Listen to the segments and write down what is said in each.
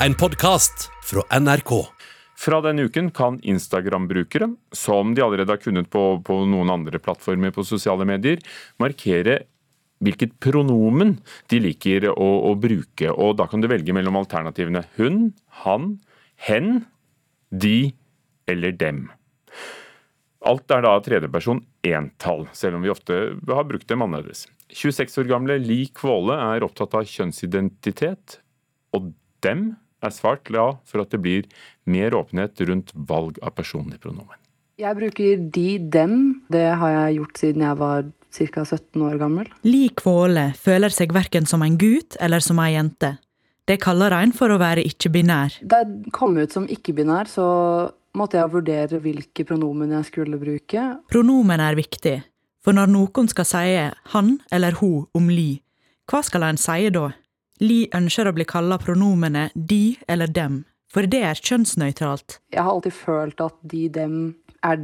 en podkast fra NRK. Fra denne uken kan Instagram-brukere, som de allerede har kunnet på, på noen andre plattformer på sosiale medier, markere hvilket pronomen de liker å, å, bruke. og Da kan du velge mellom alternativene hun, han, hen, de eller dem. Alt er da tredjeperson entall, selv om vi ofte har brukt dem annerledes. 26 år gamle Li Kvåle er opptatt av kjønnsidentitet, og dem er svært glad for at det blir mer åpenhet rundt valg av personlig pronomen. Jeg bruker de, dem. Det har jeg gjort siden jeg var ca. 17 år gammel. Li Kvåle føler seg verken som en gutt eller som ei jente. Det kaller en for å være ikke-binær. Da jeg kom ut som ikke-binær, så måtte jeg vurdere hvilke pronomen jeg skulle bruke. Pronomen er viktig, for når noen skal si han eller hun om Li, hva skal en si da? Li ønsker å bli kalla pronomene de eller dem, for det er kjønnsnøytralt. Jeg har alltid følt at de, dem er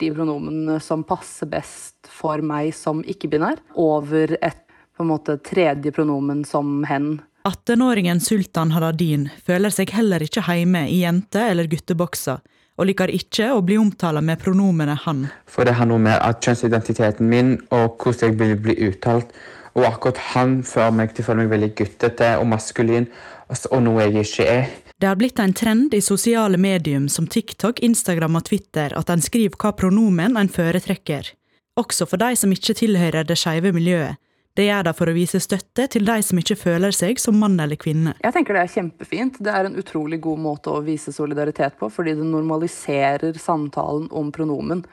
de pronomene som passer best for meg som ikke-binær, over et på en måte tredje pronomen som hen. 18-åringen Sultan Haladin føler seg heller ikke hjemme i jente- eller guttebokser, og liker ikke å bli omtalt med pronomenet han. For det har noe med at kjønnsidentiteten min og hvordan jeg vil bli uttalt, og akkurat han fører meg til å føle meg veldig guttete og maskulin, og noe jeg ikke er. Det har blitt en trend i sosiale medium som TikTok, Instagram og Twitter at en skriver hva pronomen en foretrekker. Også for de som ikke tilhører det skeive miljøet, det gjør de for å vise støtte til de som ikke føler seg som mann eller kvinne. Jeg tenker det er kjempefint. Det er en utrolig god måte å vise solidaritet på, fordi det normaliserer samtalen om pronomen.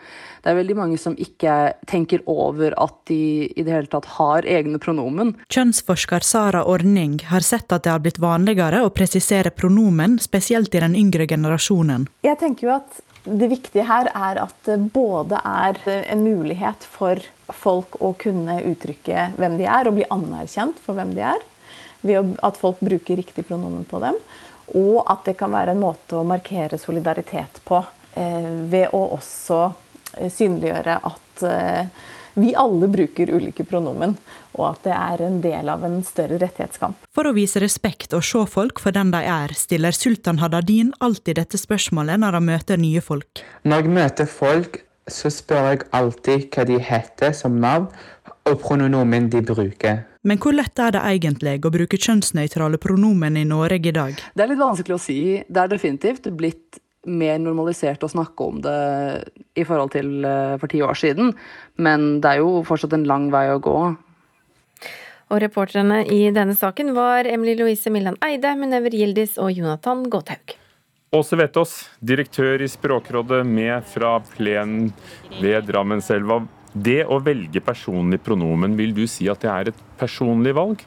Det er veldig mange som ikke tenker over at de i det hele tatt har egne pronomen. Kjønnsforsker Sara Orning har sett at det har blitt vanligere å presisere pronomen, spesielt i den yngre generasjonen. Jeg tenker jo at det viktige her er at det både er en mulighet for folk å kunne uttrykke hvem de er, og bli anerkjent for hvem de er. Ved at folk bruker riktig pronomen på dem. Og at det kan være en måte å markere solidaritet på. Eh, ved å også eh, synliggjøre at eh, vi alle bruker ulike pronomen, og at det er en del av en større rettighetskamp. For å vise respekt og se folk for den de er, stiller Sultan Hadadin alltid dette spørsmålet når han møter nye folk. Når jeg møter folk, så spør jeg alltid hva de heter som navn, og pronomen de bruker. Men hvor lett er det egentlig å bruke kjønnsnøytrale pronomen i Norge i dag? Det er litt vanskelig å si. Det er definitivt blitt mer normalisert å snakke om det i forhold til eh, for ti år siden, men det er jo fortsatt en lang vei å gå. Og reporterne i denne saken var Emily Louise Millan Eide, Munever Gildis og Jonathan Gåthaug. Åse Vetås, direktør i Språkrådet, med fra plenen ved Drammenselva. Det å velge personlig pronomen, vil du si at det er et personlig valg?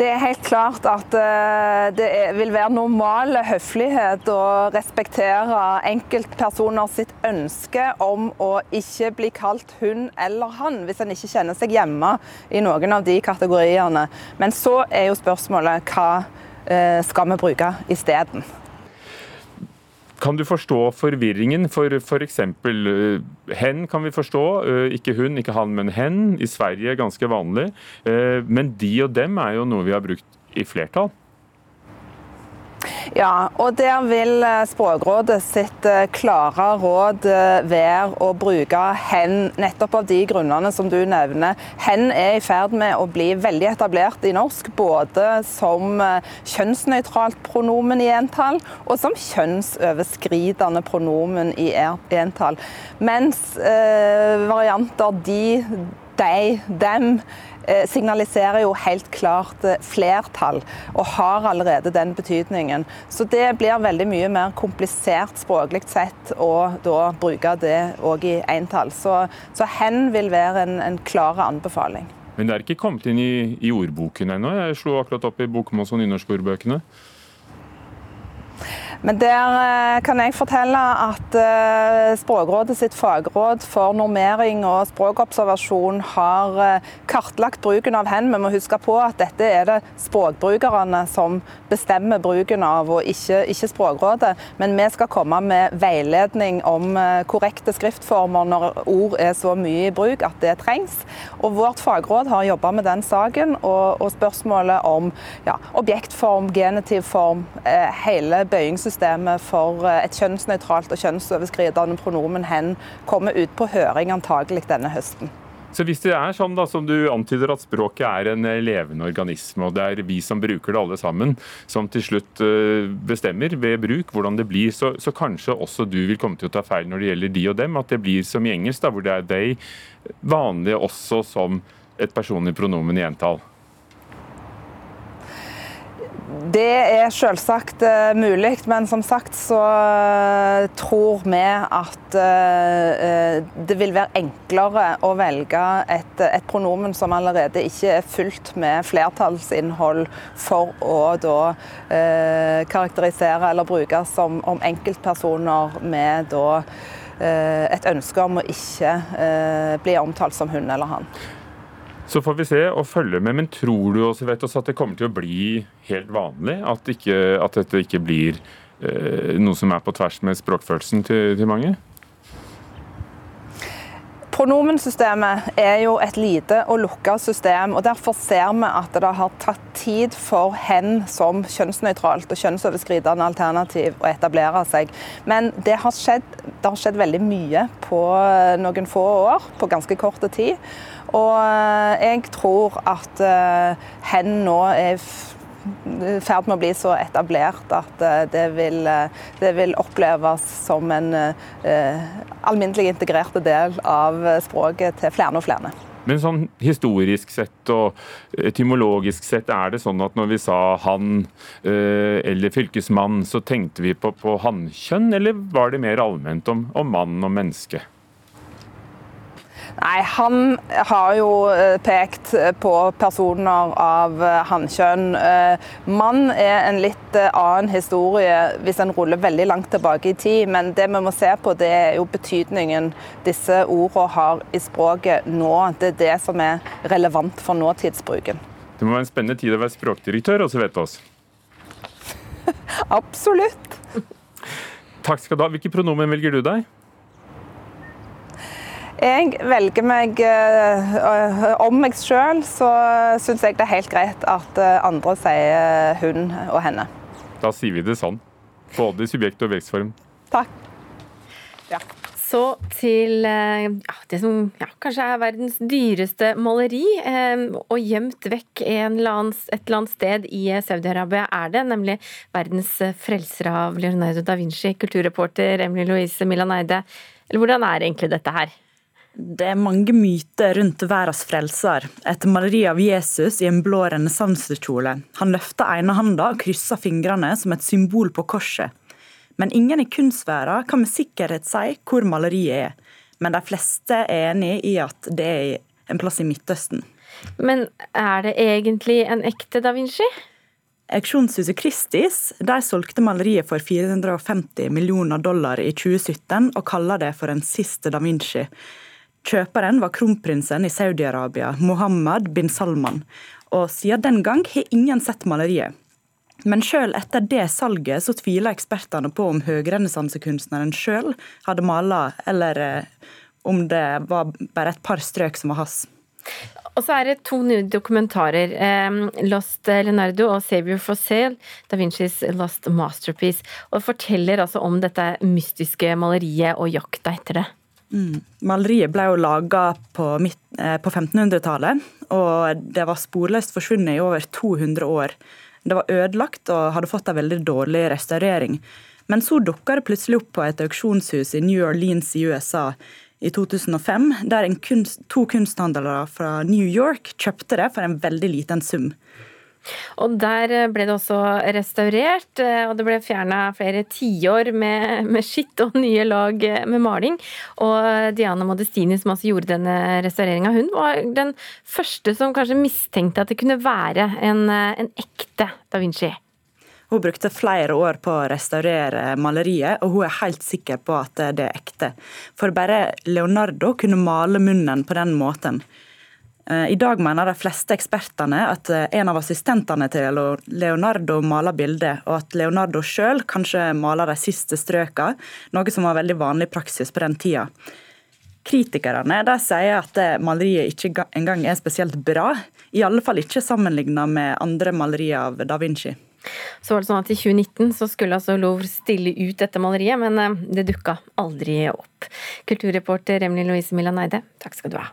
Det er helt klart at eh, det vil være normal høflighet å respektere enkeltpersoner sitt ønske om å ikke bli kalt hun eller han, hvis en ikke kjenner seg hjemme i noen av de kategoriene. Men så er jo spørsmålet hva Eh, skal vi bruke isteden. Kan du forstå forvirringen? For f.eks. Eh, hen kan vi forstå, eh, ikke hun, ikke han, men hen. I Sverige ganske vanlig. Men de og dem er jo noe vi har brukt i flertall. Ja, og der vil eh, Språkrådet sitt eh, klare råd eh, være å bruke hen, nettopp av de grunnene som du nevner. Hen er i ferd med å bli veldig etablert i norsk, både som kjønnsnøytralt pronomen i entall, og som kjønnsoverskridende pronomen i entall. Mens eh, varianter de, de, dem signaliserer jo helt klart eh, flertall, og har allerede den betydningen. Så det blir veldig mye mer komplisert språklig sett å da bruke det òg i entall. Så, så hen vil være en, en klar anbefaling. Men det er ikke kommet inn i, i ordboken ennå? Jeg slo akkurat opp i bokmåls- og nynorskordbøkene. Men der eh, kan jeg fortelle at eh, Språkrådet sitt fagråd for normering og språkobservasjon har eh, kartlagt bruken av hen. Vi må huske på at dette er det språkbrukerne som bestemmer bruken av, og ikke, ikke Språkrådet. Men vi skal komme med veiledning om korrekte skriftformer når ord er så mye i bruk at det trengs. Og vårt fagråd har jobba med den saken, og, og spørsmålet om ja, objektform, genitivform, hele bøyingssystemet systemet for eh, et kjønnsnøytralt og kjønnsoverskridende pronomen hen kommer ut på høring antagelig denne høsten. Så hvis det er sånn da, som du antyder at språket er en levende organisme, og det er vi som bruker det alle sammen, som til slutt eh, bestemmer ved bruk hvordan det blir, så, så kanskje også du vil komme til å ta feil når det gjelder de og dem, at det blir som i engelsk, da, hvor det er they, vanlig også som et personlig pronomen i entall? Det er selvsagt uh, mulig, men som sagt så uh, tror vi at uh, det vil være enklere å velge et, et, pronomen som allerede ikke er fylt med flertallsinnhold, for å da karakterisere eller bruke som om enkeltpersoner med da et ønske om å ikke bli omtalt som hun eller han. Så får vi se og følge med. Men tror du også, vet oss, at det kommer til å bli helt vanlig? At, ikke, at dette ikke blir eh, noe som er på tvers med språkfølelsen til, til mange? Pronomensystemet er jo et lite og lukka system. og Derfor ser vi at det har tatt tid for hen som kjønnsnøytralt og kjønnsoverskridende alternativ å etablere seg. Men det har skjedd, det har skjedd veldig mye på noen få år, på ganske kort tid. Og eh, jeg tror at eh, hen nå er i ferd med å bli så etablert at eh, det vil, det vil oppleves som en eh, alminnelig integrert del av språket til flere og flere. Men sånn historisk sett og etymologisk sett, er det sånn at når vi sa han eller fylkesmann, så tenkte vi på, på hannkjønn, eller var det mer allment om, om mann og menneske? Nei, Han har jo eh, pekt på personer av eh, hannkjønn. Eh, mann er en litt annen historie hvis en ruller veldig langt tilbake i tid. Men det vi må se på, det er jo betydningen disse ordene har i språket nå. Det er det som er relevant for nåtidsbruken. Det må være en spennende tid å være språkdirektør også, vet du oss. Absolutt. Takk skal du ha. Hvilke pronomen velger du deg? Jeg velger meg øh, Om meg sjøl så syns jeg det er helt greit at eh, andre sier hun og henne. Da sier vi det sånn. Både i subjekt og vekstform. Takk. Ja. Så til ja, det som ja, kanskje er verdens dyreste maleri. Eh, og gjemt vekk annen, et eller annet sted i Saudi-Arabia er det, nemlig verdens frelser av Leonardo da Vinci, kulturreporter Emily Louise Milan Eide. Eller hvordan er egentlig dette her? Det er mange myter rundt verdens frelser. Et maleri av Jesus i en blå renessansekjole. Han løfter ene handa og krysser fingrene som et symbol på korset. Men ingen i kunstverden kan med sikkerhet si hvor maleriet er. Men de fleste er enig i at det er en plass i Midtøsten. Men er det egentlig en ekte da Vinci? Auksjonshuset Christies de solgte maleriet for 450 millioner dollar i 2017 og kaller det for en siste da Vinci. Kjøperen var kronprinsen i Saudi-Arabia, Mohammed bin Salman, og siden den gang har ingen sett maleriet. Men sjøl etter det salget så tviler ekspertene på om høgrenessansekunstneren sjøl hadde mala, eller eh, om det var bare et par strøk som var hans. Og så er det to nye dokumentarer. Lost Leonardo og Savior for Sale, Da Vincis Lost Masterpiece. Og forteller altså om dette mystiske maleriet og jakta etter det. Mm. Maleriet ble jo laga på, eh, på 1500-tallet, og det var sporløst forsvunnet i over 200 år. Det var ødelagt og hadde fått en veldig dårlig restaurering. Men så dukka det plutselig opp på et auksjonshus i New Orleans i USA i 2005, der kunst, to kunsthandlere fra New York kjøpte det for en veldig liten sum. Og der eh, ble det også restaurert, eh, og det ble fjerna flere tiår med, med skitt og nye lag eh, med maling. Og Diana Modestini, som altså gjorde denne restaureringa, hun var den første som kanskje mistenkte at det kunne være en, en ekte da Vinci. Hun brukte flere år på å restaurere maleriet, og hun er helt sikker på at det er ekte. For bare Leonardo kunne male munnen på den måten. Eh, I dag mener de fleste ekspertene at eh, en av assistentene til Leonardo maler bildet, og at Leonardo sjøl kanskje maler de siste strøka, noe som var veldig vanlig praksis på den tida. Kritikerne de sier at maleriet ikke engang er spesielt bra, i alle fall ikke sammenligna med andre malerier av da Vinci. Så var det sånn at I 2019 så skulle altså Louvre stille ut dette maleriet, men eh, det dukka aldri opp. Kulturreporter Emily Louise Millan Eide, takk skal du ha.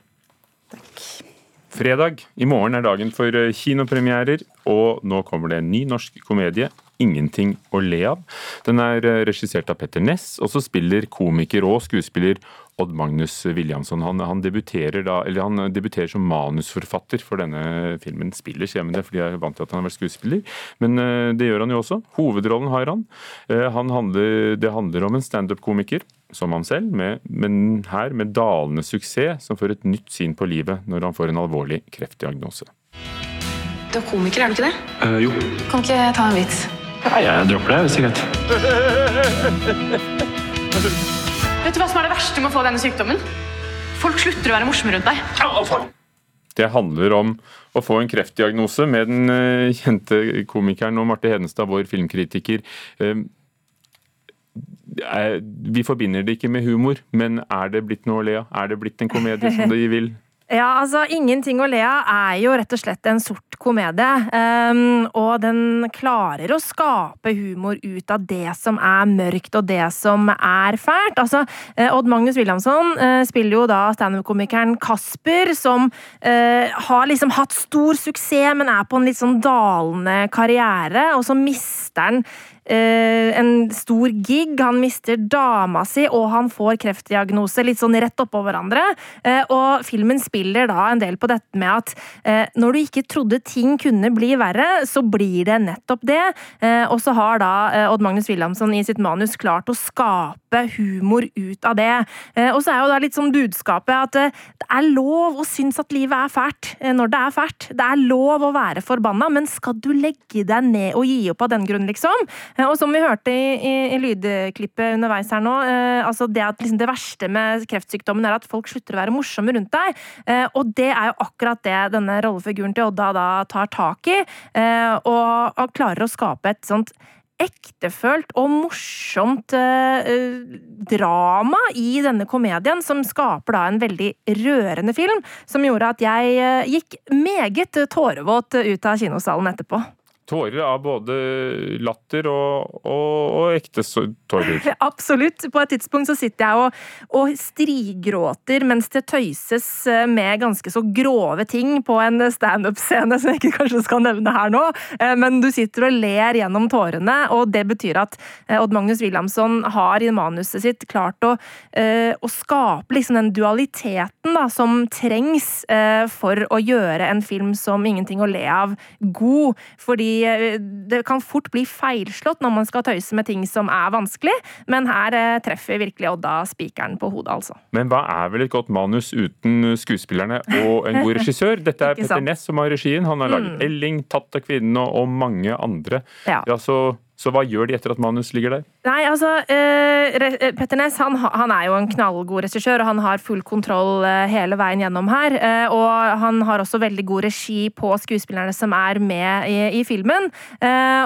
Fredag. I morgen er dagen for eh, kinopremierer, og nå kommer det en ny norsk komedie. 'Ingenting å le av'. Den er eh, regissert av Petter Ness, og så spiller komiker og skuespiller Odd Magnus Williamson. Han, han, debuterer da, han, debuterer som manusforfatter for denne filmen. Spiller, sier jeg det fordi jeg er vant til at han har vært skuespiller, men uh, det gjør han jo også. Hovedrollen har han. Han handler, det handler om en standup-komiker som han selv, med, men her med dalende suksess, som får et nytt syn på livet når han får en alvorlig kreftdiagnose. Du er komiker, er du ikke det? Uh, jo. Kan ikke jeg ta en vits? Ja, jeg dropper det, hvis det er greit. Vet du hva som er det verste med å få denne sykdommen? Folk slutter å være morsomme rundt deg. Det handler om å få en kreftdiagnose med den uh, kjente komikeren og Marte Hedenstad, vår filmkritiker. Vi forbinder det ikke med humor, men er det blitt noe å le av? Er det blitt en komedie som de vil? Ja, altså 'Ingenting å le av' er jo rett og slett en sort komedie. Um, og den klarer å skape humor ut av det som er mørkt og det som er fælt. Altså, uh, Odd Magnus Williamson uh, spiller jo da standup-komikeren Kasper, som uh, har liksom hatt stor suksess, men er på en litt sånn dalende karriere, og så mister han Eh, en stor gig. Han mister dama si, og han får kreftdiagnose litt sånn rett oppå hverandre. Eh, og filmen spiller da en del på dette med at eh, når du ikke trodde ting kunne bli verre, så blir det nettopp det. Og så har da Odd Magnus Wilhelmsen i sitt manus klart å skape humor ut av det. Og så er jo da litt sånn budskapet at det er lov å synes at livet er fælt når det er fælt. Det er lov å være forbanna, men skal du legge deg ned og gi opp av den grunn, liksom? Eh, og som vi hørte i, i, i lydklippet underveis her nå, eh, altså det at liksom det verste med kreftsykdommen er at folk slutter å være morsomme rundt deg. Eh, og det er jo akkurat det denne rollefiguren til Odda da tar tak i, eh, og, og klarer å skape et sånt ektefølt og morsomt eh, drama i denne komedien, som skaper da en veldig rørende film, som gjorde at jeg eh, gikk meget tårevåt ut av kinosalen etterpå tårer av både latter og, og, og ekte tårer. Absolutt. På et tidspunkt så sitter jeg og, og strigråter mens det tøyses eh, med ganske så grove ting på en standup-scene som jeg ikke kanskje skal nevne her nå. Eh, men du sitter og ler gjennom tårene, og det betyr at eh, Odd Magnus Wilhelmsson har i manuset sitt klart å, å skape liksom den dualiteten da, som trengs for å gjøre en film som 'Ingenting å le av' god. Fordi Eh, det kan fort bli feilslått når man skal tøyse med ting som er vanskelig, men her eh, treffer virkelig Odda spikeren på hodet, altså. Men hva er vel et godt manus uten skuespillerne og en god regissør? Dette er Petter Ness som har regien. Han har laget mm. Elling, Tatt av kvinnen og mange andre. Ja. ja så så hva gjør de etter at manus ligger der? Nei, altså, uh, Petter Næss han, han, er jo en knallgod regissør, og han har full kontroll uh, hele veien gjennom her. Uh, og han har også veldig god regi på skuespillerne som er med i, i filmen.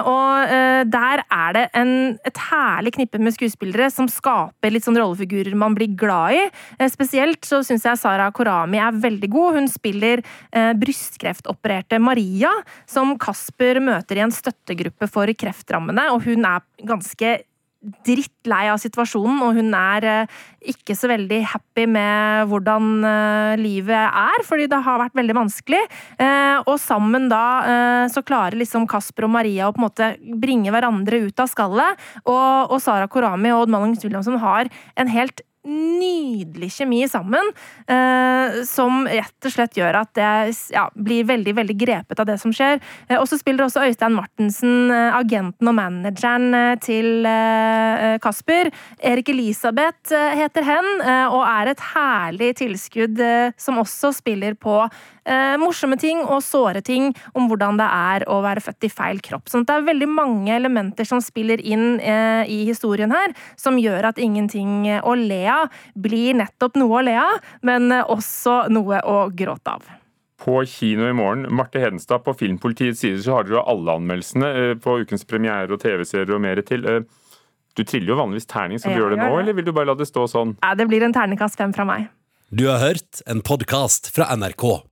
og der er det en, et herlig knippe med skuespillere som skaper litt sånn rollefigurer man blir glad i. spesielt så syns jeg Sara Korami er veldig god. Hun spiller brystkreftopererte Maria, som Kasper møter i en støttegruppe for kreftrammene, og hun er ganske drittlei av situasjonen, og hun er eh, ikke så veldig happy med hvordan eh, livet er, fordi det har vært veldig vanskelig. Eh, og sammen da så klarer liksom Kasper og Maria å på en måte bringe hverandre ut av skallet, og, Sara Korami og Odd Mallings Williamson har en helt nydelig kjemi sammen, eh, som rett og slett gjør at jeg ja, blir veldig veldig grepet av det som skjer. Eh, og så spiller også Øystein Martensen eh, agenten og manageren eh, til eh, Kasper. Erik Elisabeth eh, heter hen, eh, og er et herlig tilskudd eh, som også spiller på eh, morsomme ting og såre ting om hvordan det er å være født i feil kropp. Sånn at det er veldig mange elementer som spiller inn eh, i historien her, som gjør at ingenting å le av blir nettopp noe å le av, men eh, også noe å gråte av. På kino i morgen, Marte Hedenstad, på Filmpolitiets sider så har dere jo alle anmeldelsene eh, på ukens premiere og TV-serier og mer til. Eh, Du triller jo vanligvis terning, skal du Ja, gjøre det nå, gjør eller vil du bare la det stå sånn? Ja, det blir en terningkast fem fra meg. Du har hørt en podkast fra NRK.